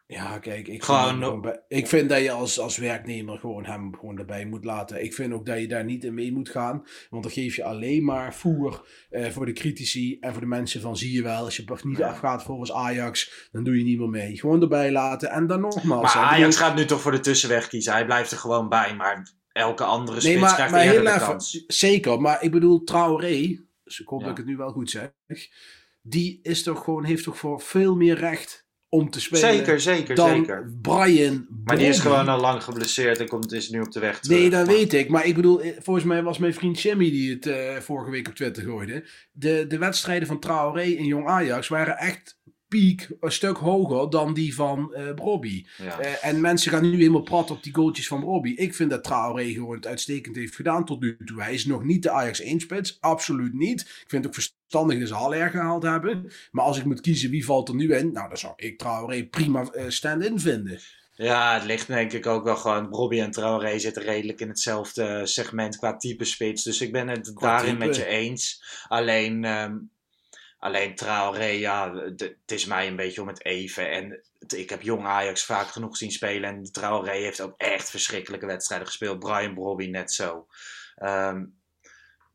Ja, kijk, ik Gewoon no- bij- ik vind dat je als, als werknemer gewoon hem gewoon erbij moet laten. Ik vind ook dat je daar niet in mee moet gaan. Want dan geef je alleen maar voer eh, voor de critici en voor de mensen van zie je wel. Als je niet Ja. afgaat volgens Ajax, dan doe je niet meer mee. Gewoon erbij laten. En dan nogmaals. Maar Ajax bedoel- gaat nu toch voor de tussenweg kiezen. Hij blijft er gewoon bij, maar elke andere spits Nee, maar, krijgt maar eerder heel de even, kans. zeker. Maar ik bedoel, Traoré, dus ik hoop Ja. dat ik het nu wel goed zeg. Die is toch gewoon, heeft toch voor veel meer recht om te spelen. Zeker, zeker, dan zeker. Brian Maar die is gewoon al lang geblesseerd en komt, is nu op de weg terug. Nee, dat Maar- weet ik. Maar ik bedoel, eh, volgens mij was mijn vriend Jimmy die het eh, vorige week op Twitter gooide. De, de wedstrijden van Traoré en Jong Ajax waren echt piek een stuk hoger dan die van Brobby. Ja. Eh, en mensen gaan nu helemaal prat op die goaltjes van Brobby. Ik vind dat Traoré gewoon het uitstekend heeft gedaan tot nu toe. Hij is nog niet de Ajax 1-spits. Absoluut niet. Ik vind het ook verstandig dat ze Haller gehaald hebben. Maar als ik moet kiezen wie valt er nu in, nou dan zou ik Traoré prima eh, stand-in vinden. Ja, het ligt denk ik ook wel gewoon. Robbie en Traoré zitten redelijk in hetzelfde segment qua type spits. Dus ik ben het Qua daarin type. met je eens. Alleen, ehm, alleen Traoré, ja, het is mij een beetje om het even. En ik heb jong Ajax vaak genoeg zien spelen. En Traoré heeft ook echt verschrikkelijke wedstrijden gespeeld. Brian Brobby net zo. Ehm,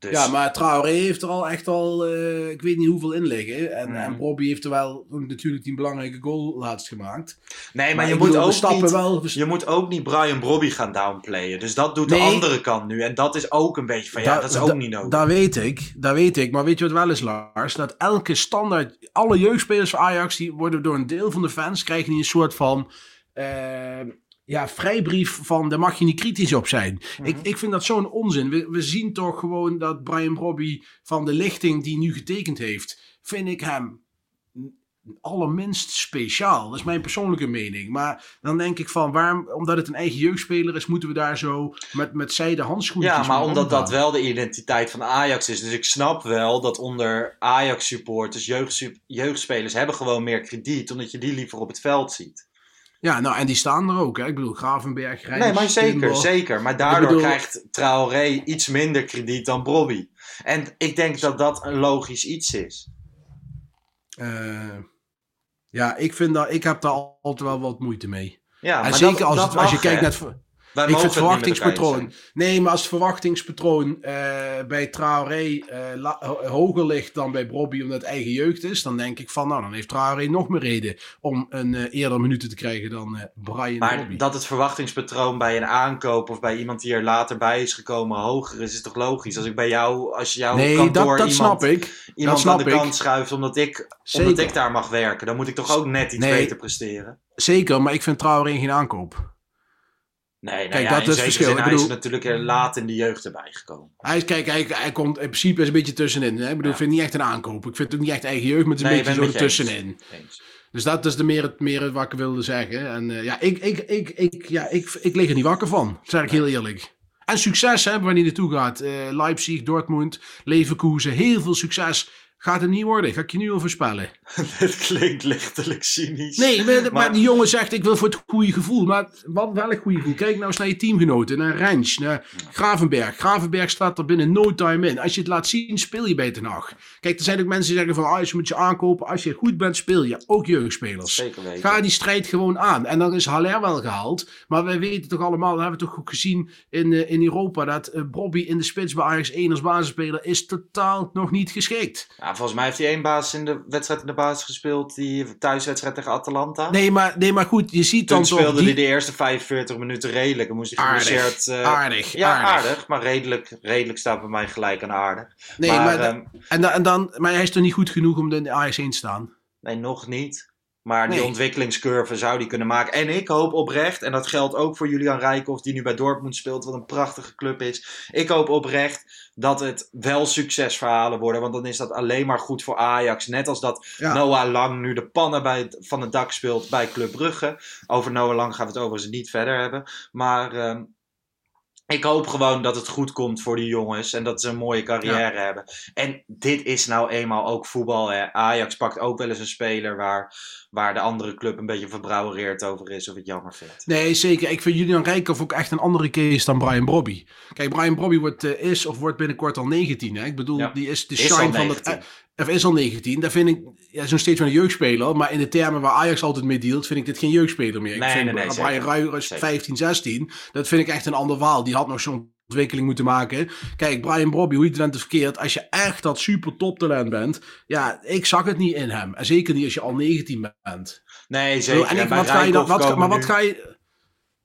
dus, Ja, maar Traoré heeft er al echt al, eh, ik weet niet hoeveel in liggen. En, en Bobby heeft er wel natuurlijk die belangrijke goal laatst gemaakt. nee, maar, maar je, moet bedoel, ook stappen niet, wel- je moet ook niet Brian Brobby gaan downplayen. Dus dat doet de andere kant nu. En dat is ook een beetje van, ja, Da- dat is ook da- niet nodig. Dat weet ik, dat weet ik. Maar weet je wat wel is, Lars? Dat elke standaard, alle jeugdspelers van Ajax, die worden door een deel van de fans, krijgen die een soort van, eh, ja, vrijbrief van daar mag je niet kritisch op zijn. Mhm. ik, ik vind dat zo'n onzin. We, we zien toch gewoon dat Brian Brobby van de lichting die nu getekend heeft, vind ik hem allerminst speciaal. Dat is mijn persoonlijke mening. Maar dan denk ik van, waarom, omdat het een eigen jeugdspeler is, moeten we daar zo met, met zijde handschoenen Ja, maar omdat dat wel de identiteit van Ajax is. Dus ik snap wel dat onder Ajax supporters, jeugd, jeugdspelers hebben gewoon meer krediet, omdat je die liever op het veld ziet. Ja, nou en die staan er ook. Hè? Ik bedoel, Gravenberg, Reis, Nee, maar zeker, Timber. zeker. Maar daardoor bedoel- krijgt Traoré iets minder krediet dan Bobby. En ik denk dat dat een logisch iets is. Eh, ja, ik, vind dat, ik heb daar altijd wel wat moeite mee. Ja, en maar zeker dat, als, dat het, als je kijkt naar Wij ik vind verwachtingspatroon. Nee, maar als het verwachtingspatroon eh, bij Traoré eh, hoger ligt dan bij Bobby omdat het eigen jeugd is, dan denk ik van, nou, dan heeft Traoré nog meer reden om een eh, eerder minuten te krijgen dan Brian Maar dat het verwachtingspatroon bij een aankoop of bij iemand die er later bij is gekomen hoger is, is toch logisch? Als ik bij jou, als jouw nee, kantoor dat, dat iemand, snap ik. iemand snap aan de ik. kant schuift omdat ik, Zeker. omdat ik daar mag werken, dan moet ik toch ook net iets Nee. beter presteren? Zeker, maar ik vind Traoré geen aankoop. Nee, nou Kijk, ja, dat is het verschil. zin, Ik hij is natuurlijk er laat in de jeugd erbij gekomen. Hij, is, kijk, hij, hij komt in principe is een beetje tussenin. Hè? Ik bedoel, Ja. ik vind het niet echt een aankoop. Ik vind het ook niet echt eigen jeugd, maar het is Nee, een beetje zo. Eens. Dus dat is de meer, het, meer wat ik wilde zeggen. En eh, ja, ik, ik, ik, ik, ja ik, ik lig er niet wakker van. Zeg ik heel eerlijk. En succes hè, waar hij naartoe gaat. Eh, Leipzig, Dortmund, Leverkusen. Heel veel succes. Gaat het niet worden. Ga ik je nu al voorspellen. Dit klinkt lichtelijk cynisch. Nee, maar, maar, Maar- die jongen zegt ik wil voor het goede gevoel. Maar wat, welk goede gevoel? Kijk nou eens naar je teamgenoten. Naar Rens, naar Gravenberg. Gravenberg staat er binnen no time in. Als je het laat zien, speel je bij Ten Hag. Kijk, er zijn ook mensen die zeggen van... Ah, je moet je aankopen. Als je goed bent, speel je. Ook jeugdspelers. Zeker weten. Ga die strijd gewoon aan. En dan is Haller wel gehaald. Maar wij weten toch allemaal, dat hebben we toch ook gezien in, eh, in Europa, dat eh, Bobby in de spits bij Ajax 1 als basisspeler is totaal nog niet geschikt. Ja, volgens mij heeft hij één basis in de wedstrijd in de basis gespeeld, die thuiswedstrijd tegen Atalanta. Nee, maar, nee, maar goed, je ziet Toen dan toch... speelde die- hij de eerste 45 minuten redelijk. Dan moest hij Aardig, eh, aardig, Ja, aardig. aardig. maar redelijk, redelijk staat bij mij gelijk aan aardig. Nee, maar ehm, en, dan, en dan, maar hij is toch niet goed genoeg om in de Ajax 1 te staan? nee, nog niet. Maar die Nee. ontwikkelingscurve zou die kunnen maken. En ik hoop oprecht, en dat geldt ook voor Julian Rijkoff, die nu bij Dortmund speelt, wat een prachtige club is. Ik hoop oprecht dat het wel succesverhalen worden, want dan is dat alleen maar goed voor Ajax. Net als dat Ja. Noah Lang nu de pannen bij het- van het dak speelt bij Club Brugge. Over Noah Lang gaan we het overigens niet verder hebben. Maar ehm, ik hoop gewoon dat het goed komt voor die jongens en dat ze een mooie carrière hebben. En dit is nou eenmaal ook voetbal. Hè. Ajax pakt ook wel eens een speler waar, waar de andere club een beetje verbrouwereerd over is of het jammer vindt. Nee, zeker. Ik vind Julian Rijkoff ook echt een andere case dan Brian Brobby. Kijk, Brian Brobby wordt, eh, is of wordt binnenkort al 19. Hè? Ik bedoel, Ja. die is de Is shine van 19. dat... Of is al 19. Daar vind ik, ja, zo'n steeds van een jeugdspeler. Maar in de termen waar Ajax altijd mee dealt, vind ik dit geen jeugdspeler meer. Nee, ik vind nee, nee, Brian. Ruijers is Zeker. 15, 16. Dat vind ik echt een ander verhaal. Die had nog zo'n ontwikkeling moeten maken. Kijk, Brian Brobby, hoe je het went of verkeerd. Als je echt dat super toptalent bent. Ja, ik zag het niet in hem. En zeker niet als je al 19 bent. Nee, zeker. En ik, bij wat ga je dan, Rijkoff wat, ga- komen maar wat ga je...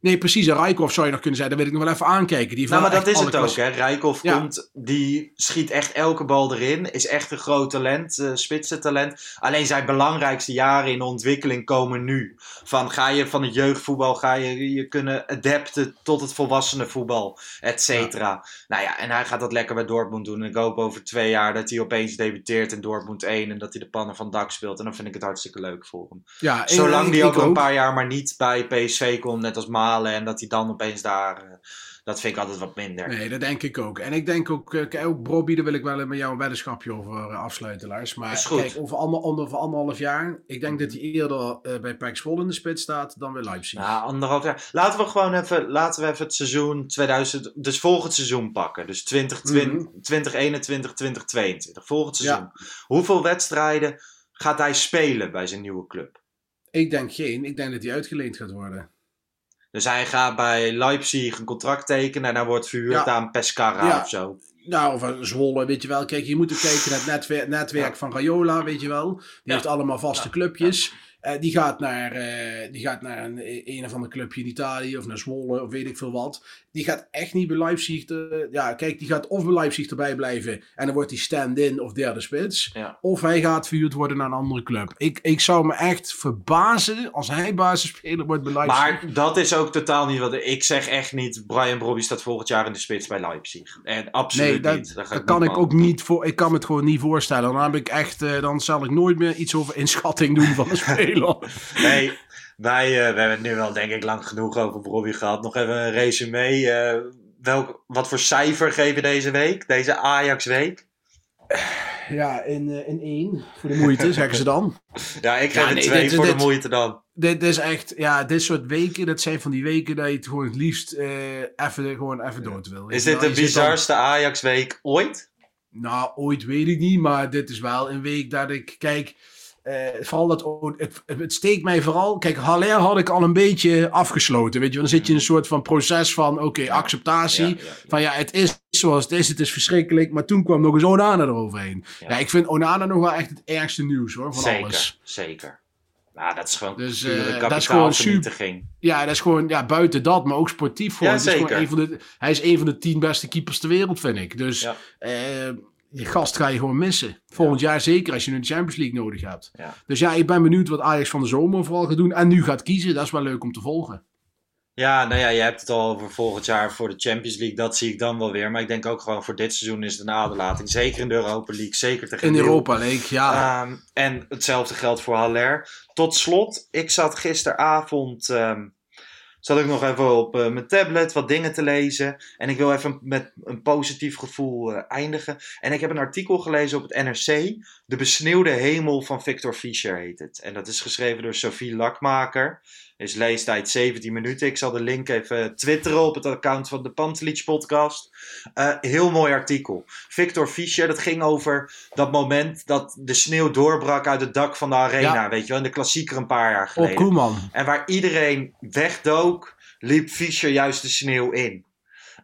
Nee, precies. Rijkoff zou je nog kunnen zeggen. Dat wil ik nog wel even aankijken. Die Nou, maar dat is het ook, hè. Rijkoff Ja. komt, die schiet echt elke bal erin. Is echt een groot talent, eh spitsentalent. Alleen zijn belangrijkste jaren in ontwikkeling komen nu. Van ga je van het jeugdvoetbal, ga je je kunnen adapten tot het volwassenenvoetbal, et cetera. Nou ja, en hij gaat dat lekker bij Dortmund doen. En ik hoop over twee jaar dat hij opeens debuteert in Dortmund 1 en dat hij de pannen van dak speelt. En dan vind ik het hartstikke leuk voor hem. Ja, Zolang ik over een paar jaar maar niet bij PSV komt, net als En dat hij dan opeens daar. eh, dat vind ik altijd wat minder. Nee, dat denk ik ook. En ik denk ook, eh, kijk, Bobby, daar wil ik wel met jou een weddenschapje over eh, afsluiten, Lars. Maar kijk, over, ander, over anderhalf jaar, ik denk dat hij eerder bij Zwolle in de spits staat dan bij Leipzig. Nou, anderhalf jaar. Laten we gewoon even, laten we even het seizoen 2000, dus volgend seizoen pakken. Dus 2020, 2021, 2022. Volgend seizoen. Hoeveel wedstrijden gaat hij spelen bij zijn nieuwe club? Ik denk geen. Ik denk dat hij uitgeleend gaat worden. Dus hij gaat bij Leipzig een contract tekenen en hij wordt verhuurd Ja. aan Pescara Ja. of zo. Nou, of eh, Zwolle, weet je wel. Kijk, je moet ook kijken naar het netwerk, netwerk van Rayola, weet je wel. Die heeft allemaal vaste clubjes. Eh, die gaat naar, eh, die gaat naar een, een of ander clubje in Italië of naar Zwolle of weet ik veel wat. Die gaat echt niet bij Leipzig. Te, ja, kijk, die gaat of bij Leipzig erbij blijven en dan wordt hij stand-in of derde spits. Ja. Of hij gaat verhuurd worden naar een andere club. Ik, ik zou me echt verbazen als hij basisspeler wordt bij Leipzig. Maar dat is ook totaal niet wat ik zeg. Echt niet. Brian Brobby staat volgend jaar in de spits bij Leipzig. En absoluut Nee, dat, niet. Daar dat kan ik ook niet voor. Ik kan me het gewoon niet voorstellen. Dan heb ik echt, eh, dan zal ik nooit meer iets over inschatting doen van een speler. Nee, wij eh, we hebben het nu wel denk ik lang genoeg over Brobby gehad. Nog even een resume. eh, welk, wat voor cijfer geef je deze week? Deze Ajax-week? Ja, in, eh, in één voor de moeite, zeggen ze dan. Ja, ik geef Ja, nee, twee dit- voor dit- de moeite dan. Dit is echt, ja, dit soort weken, dat zijn van die weken dat je het gewoon het liefst eh even, gewoon even dood wil. Is dit de dan- bizarste Ajax-week ooit? Nou, ooit weet ik niet, maar dit is wel een week dat ik, kijk, eh, vooral dat, het, het steekt mij vooral, kijk, Haller had ik al een beetje afgesloten, weet je, dan zit je in een soort van proces van, oké, acceptatie, Ja, ja, ja. van ja, het is zoals het is, het is verschrikkelijk, maar toen kwam nog eens Onana eroverheen. Ja, Ja. ik vind Onana nog wel echt het ergste nieuws, hoor, van Zeker, alles. zeker. Nou, dat is gewoon Dus, eh, dat is kapitaalvernietiging. Ja, dat is gewoon, ja, buiten dat, maar ook sportief voor. Ja, is gewoon een van de, hij is een van de tien beste keepers ter wereld, vind ik. Dus Ja. eh, je gast ga je gewoon missen. Volgend jaar zeker, als je nu de Champions League nodig hebt. Ja. Dus ja, ik ben benieuwd wat Ajax van de zomer vooral gaat doen. En nu gaat kiezen, dat is wel leuk om te volgen. Ja, nou ja, je hebt het al over volgend jaar voor de Champions League. Dat zie ik dan wel weer. Maar ik denk ook gewoon voor dit seizoen is het een aderlating. Zeker in de Europa League, zeker tegen In Lille. Europa League, ja. Ehm, en hetzelfde geldt voor Haller. Tot slot, ik zat gisteravond. ehm, zat ik nog even op eh, mijn tablet wat dingen te lezen. En ik wil even met een positief gevoel eh, eindigen. En ik heb een artikel gelezen op het NRC. De besneeuwde hemel van Victor Fischer heet het. En dat is geschreven door Sophie Lakmaker. Is leestijd 17 minuten. Ik zal de link even twitteren op het account van de Pantelic podcast. Eh, heel mooi artikel. Victor Fischer, dat ging over dat moment dat de sneeuw doorbrak uit het dak van de arena. Ja. Weet je wel, in de klassieker een paar jaar Op geleden. Koeman. En waar iedereen wegdook, liep Fischer juist de sneeuw in.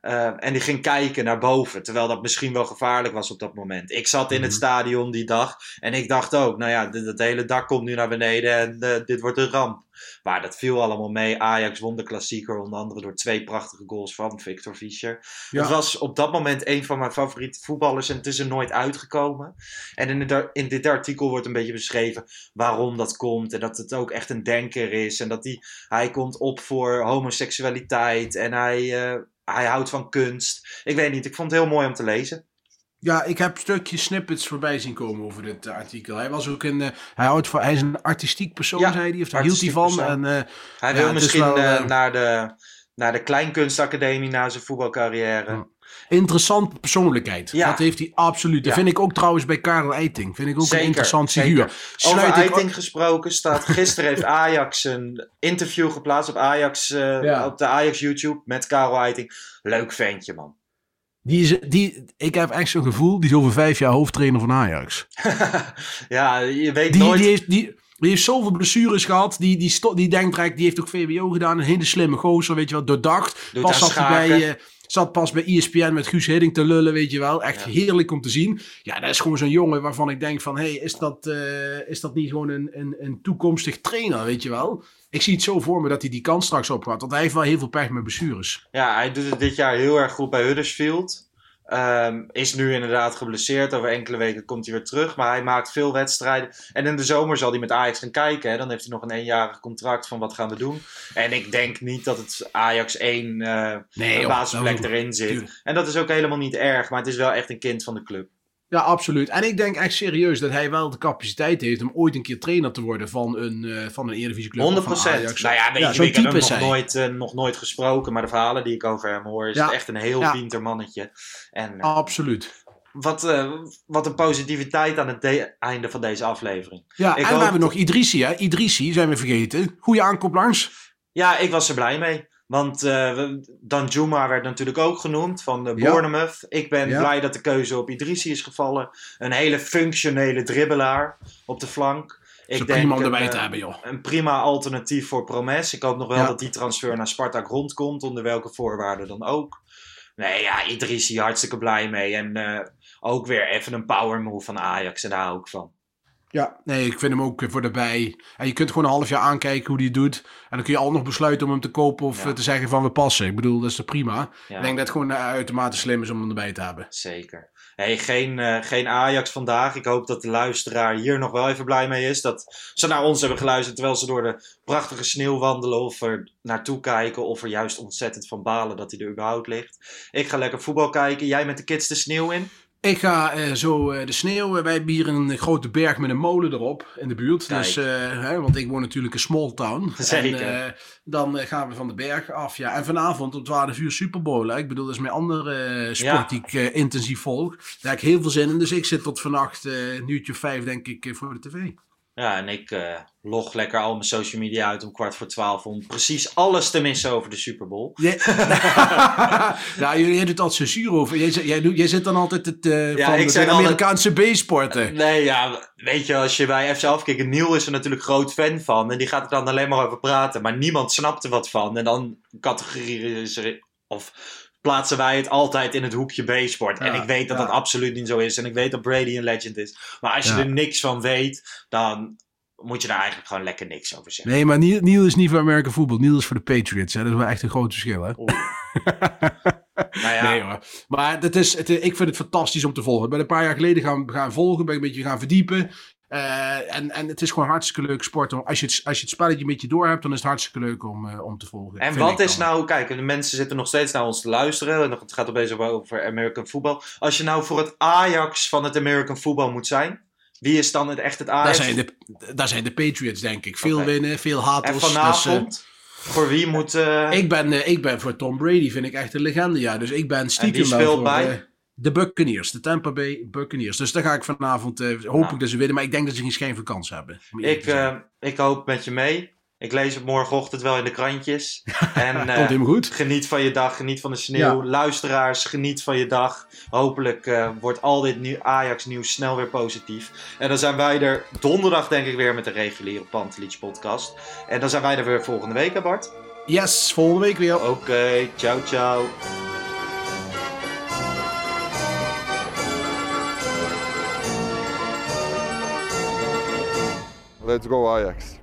Eh, en die ging kijken naar boven, terwijl dat misschien wel gevaarlijk was op dat moment. Ik zat in het Mhm. stadion die dag en ik dacht ook, nou ja, het hele dak komt nu naar beneden en eh, dit wordt een ramp. Maar dat viel allemaal mee. Ajax won de klassieker, onder andere door twee prachtige goals van Victor Fischer. Ja. Het was op dat moment een van mijn favoriete voetballers en het is er nooit uitgekomen. En in, de- in dit artikel wordt een beetje beschreven waarom dat komt. En dat het ook echt een denker is. En dat hij, hij komt op voor homoseksualiteit. En hij, eh, hij houdt van kunst. Ik weet niet, ik vond het heel mooi om te lezen. Ja, ik heb stukjes snippets voorbij zien komen over dit eh, artikel. Hij was ook een, eh, hij, houdt van, hij is een artistiek persoon, Ja, zei hij, of daar hield hij van. En, eh, Hij wil misschien wel, naar, de, naar de Kleinkunstacademie na zijn voetbalcarrière. Ja. interessante persoonlijkheid. Ja. Dat heeft hij absoluut. Dat vind ik ook trouwens bij Karel Eiting. Vind ik ook Zeker, een interessant figuur. Over ik Eiting gesproken staat. Gisteren heeft Ajax een interview geplaatst op, Ajax, Ja. op de Ajax YouTube met Karel Eiting. Leuk ventje, man. Die is, die, ik heb echt zo'n gevoel, die is over vijf jaar hoofdtrainer van Ajax. ja, je weet Die, nooit. die, heeft, die, die heeft zoveel blessures gehad. Die, die, sto- die denkt die heeft ook VWO gedaan. Een hele slimme gozer, weet je wel, doordacht. Doet pas zat hij bij, eh, zat pas bij ESPN met Guus Hiddink te lullen, weet je wel. Echt Ja. heerlijk om te zien. Ja, dat is gewoon zo'n jongen waarvan ik denk van... Hey, is, dat, eh, is dat niet gewoon een, een, een toekomstig trainer, weet je wel? Ik zie het zo voor me dat hij die kans straks op gaat. Want hij heeft wel heel veel pech met blessures. Ja, hij doet het dit jaar heel erg goed bij Huddersfield. Ehm, is nu inderdaad geblesseerd. Over enkele weken komt hij weer terug. Maar hij maakt veel wedstrijden. En in de zomer zal hij met Ajax gaan kijken. Hè. Dan heeft hij nog een eenjarig contract van wat gaan we doen. En ik denk niet dat het Ajax 1 eh Nee, een joh, basisplek dat- erin zit. En dat is ook helemaal niet erg. Maar het is wel echt een kind van de club. Ja, absoluut. En ik denk echt serieus dat hij wel de capaciteit heeft om ooit een keer trainer te worden van een, eh van een Eredivisieclub. 100 of van Ajax. Nou ja, weet je, zo'n ik heb hem nog hij. nooit, eh, nog nooit gesproken. Maar de verhalen die ik over hem hoor, is Ja. het echt een heel Ja. mannetje. En eh, Absoluut. wat, wat een positiviteit aan het de- einde van deze aflevering. Ja, Ik en hoop- we hebben nog Idrissi, hè? Idrissi zijn we vergeten. Goeie aankoop langs. Ja, ik was er blij mee. Want eh we- Dan Juma werd natuurlijk ook genoemd van de Ja. Bournemouth. Ik ben Ja. blij dat de keuze op Idrissi is gevallen. Een hele functionele dribbelaar op de flank. Ik Ik prima om een, erbij eh, te hebben, joh. Een prima alternatief voor Promes. Ik hoop nog wel Ja. dat die transfer naar Spartak rondkomt. Onder welke voorwaarden dan ook. Nee, ja, Idrissi hartstikke blij mee. En eh, ook weer even een power move van Ajax. En daar hou ik van. Ja, nee, ik vind hem ook voor daarbij. En je kunt gewoon een half jaar aankijken hoe die het doet. En dan kun je al nog besluiten om hem te kopen of Ja. eh, te zeggen van we passen. Ik bedoel, dat is toch prima. Ja. Ik denk dat het gewoon eh, uitermate slim is om hem erbij te hebben. Zeker. Hey, geen, eh, geen Ajax vandaag. Ik hoop dat de luisteraar hier nog wel even blij mee is. Dat ze naar ons hebben geluisterd terwijl ze door de prachtige sneeuw wandelen. Of er naartoe kijken. Of er juist ontzettend van balen dat hij er überhaupt ligt. Ik ga lekker voetbal kijken. Jij met de kids de sneeuw in. Ik ga eh, zo eh, de sneeuw. eh, wij hebben hier een grote berg met een molen erop in de buurt. Kijk. Dus, hè, want ik woon natuurlijk in small town. Zeker. En, dan gaan we van de berg af. Ja. En vanavond om 12 uur Super Bowl. hè. Ik bedoel, dat is mijn andere sport die ik intensief volg. Daar heb ik heel veel zin in. Dus ik zit tot vannacht een uurtje of vijf, denk ik, voor de tv. Ja, en ik eh, log lekker al mijn social media uit om kwart voor twaalf. Om precies alles te missen over de Super Bowl. Jij, nou, jij, jij doet altijd zo zuur over. Jij, jij, doet, jij zit dan altijd het, eh, Ja, van ik de zeg altijd- Amerikaanse B-sporten. Nee, ja, weet je, als je bij FC afkijkt, Niel is er natuurlijk groot fan van. En die gaat er dan alleen maar over praten. Maar niemand snapt er wat van. En dan categoriseren, of plaatsen wij het altijd in het hoekje B-sport. en ik weet dat ja. dat absoluut niet zo is. En ik weet dat Brady een legend is. Maar als je Ja. er niks van weet, dan moet je daar eigenlijk gewoon lekker niks over zeggen. Nee, maar Niel, Niel is niet voor American voetbal. Niel is voor de Patriots. Hè. Dat is wel echt een groot verschil. Hè? Nou ja, Nee hoor. Maar het is, het, ik vind het fantastisch om te volgen. Ik ben een paar jaar geleden gaan, gaan volgen. Ben een beetje gaan verdiepen. Eh, en, en het is gewoon hartstikke leuk sport. Als, je het, als je het spelletje een beetje door hebt, dan is het hartstikke leuk om, eh, om te volgen. En wat is dan. nou, kijk, de mensen zitten nog steeds naar ons te luisteren. En Het gaat opeens over- over American football. Als je nou voor het Ajax van het American football moet zijn, wie is dan het echt het Daar Ajax? zijn, de, daar zijn de Patriots, denk ik. Veel winnen, veel En hatels. Dus, eh, vanavond, voor wie moet... eh, ik, ben, eh, ik ben voor Tom Brady, vind ik echt een legende. Ja. Dus ik ben stiekem wie wel speelt voor bij? De, Buccaneers. De Tampa Bay Buccaneers. Dus daar ga ik vanavond, eh, hoop Nou. ik dat ze winnen. Maar ik denk dat ze geen schijn van kans hebben. ik, eh, ik hoop met je mee. Ik lees het morgenochtend wel in de krantjes. En Komt helemaal goed. geniet van je dag, geniet van de sneeuw. Ja. Luisteraars, geniet van je dag. Hopelijk wordt al dit nieuw Ajax-nieuws snel weer positief. En dan zijn wij er donderdag denk ik weer met de reguliere Pantelich podcast. En dan zijn wij er weer volgende week, hè Bart? Yes, volgende week weer. Oké, ciao ciao. Let's go Ajax.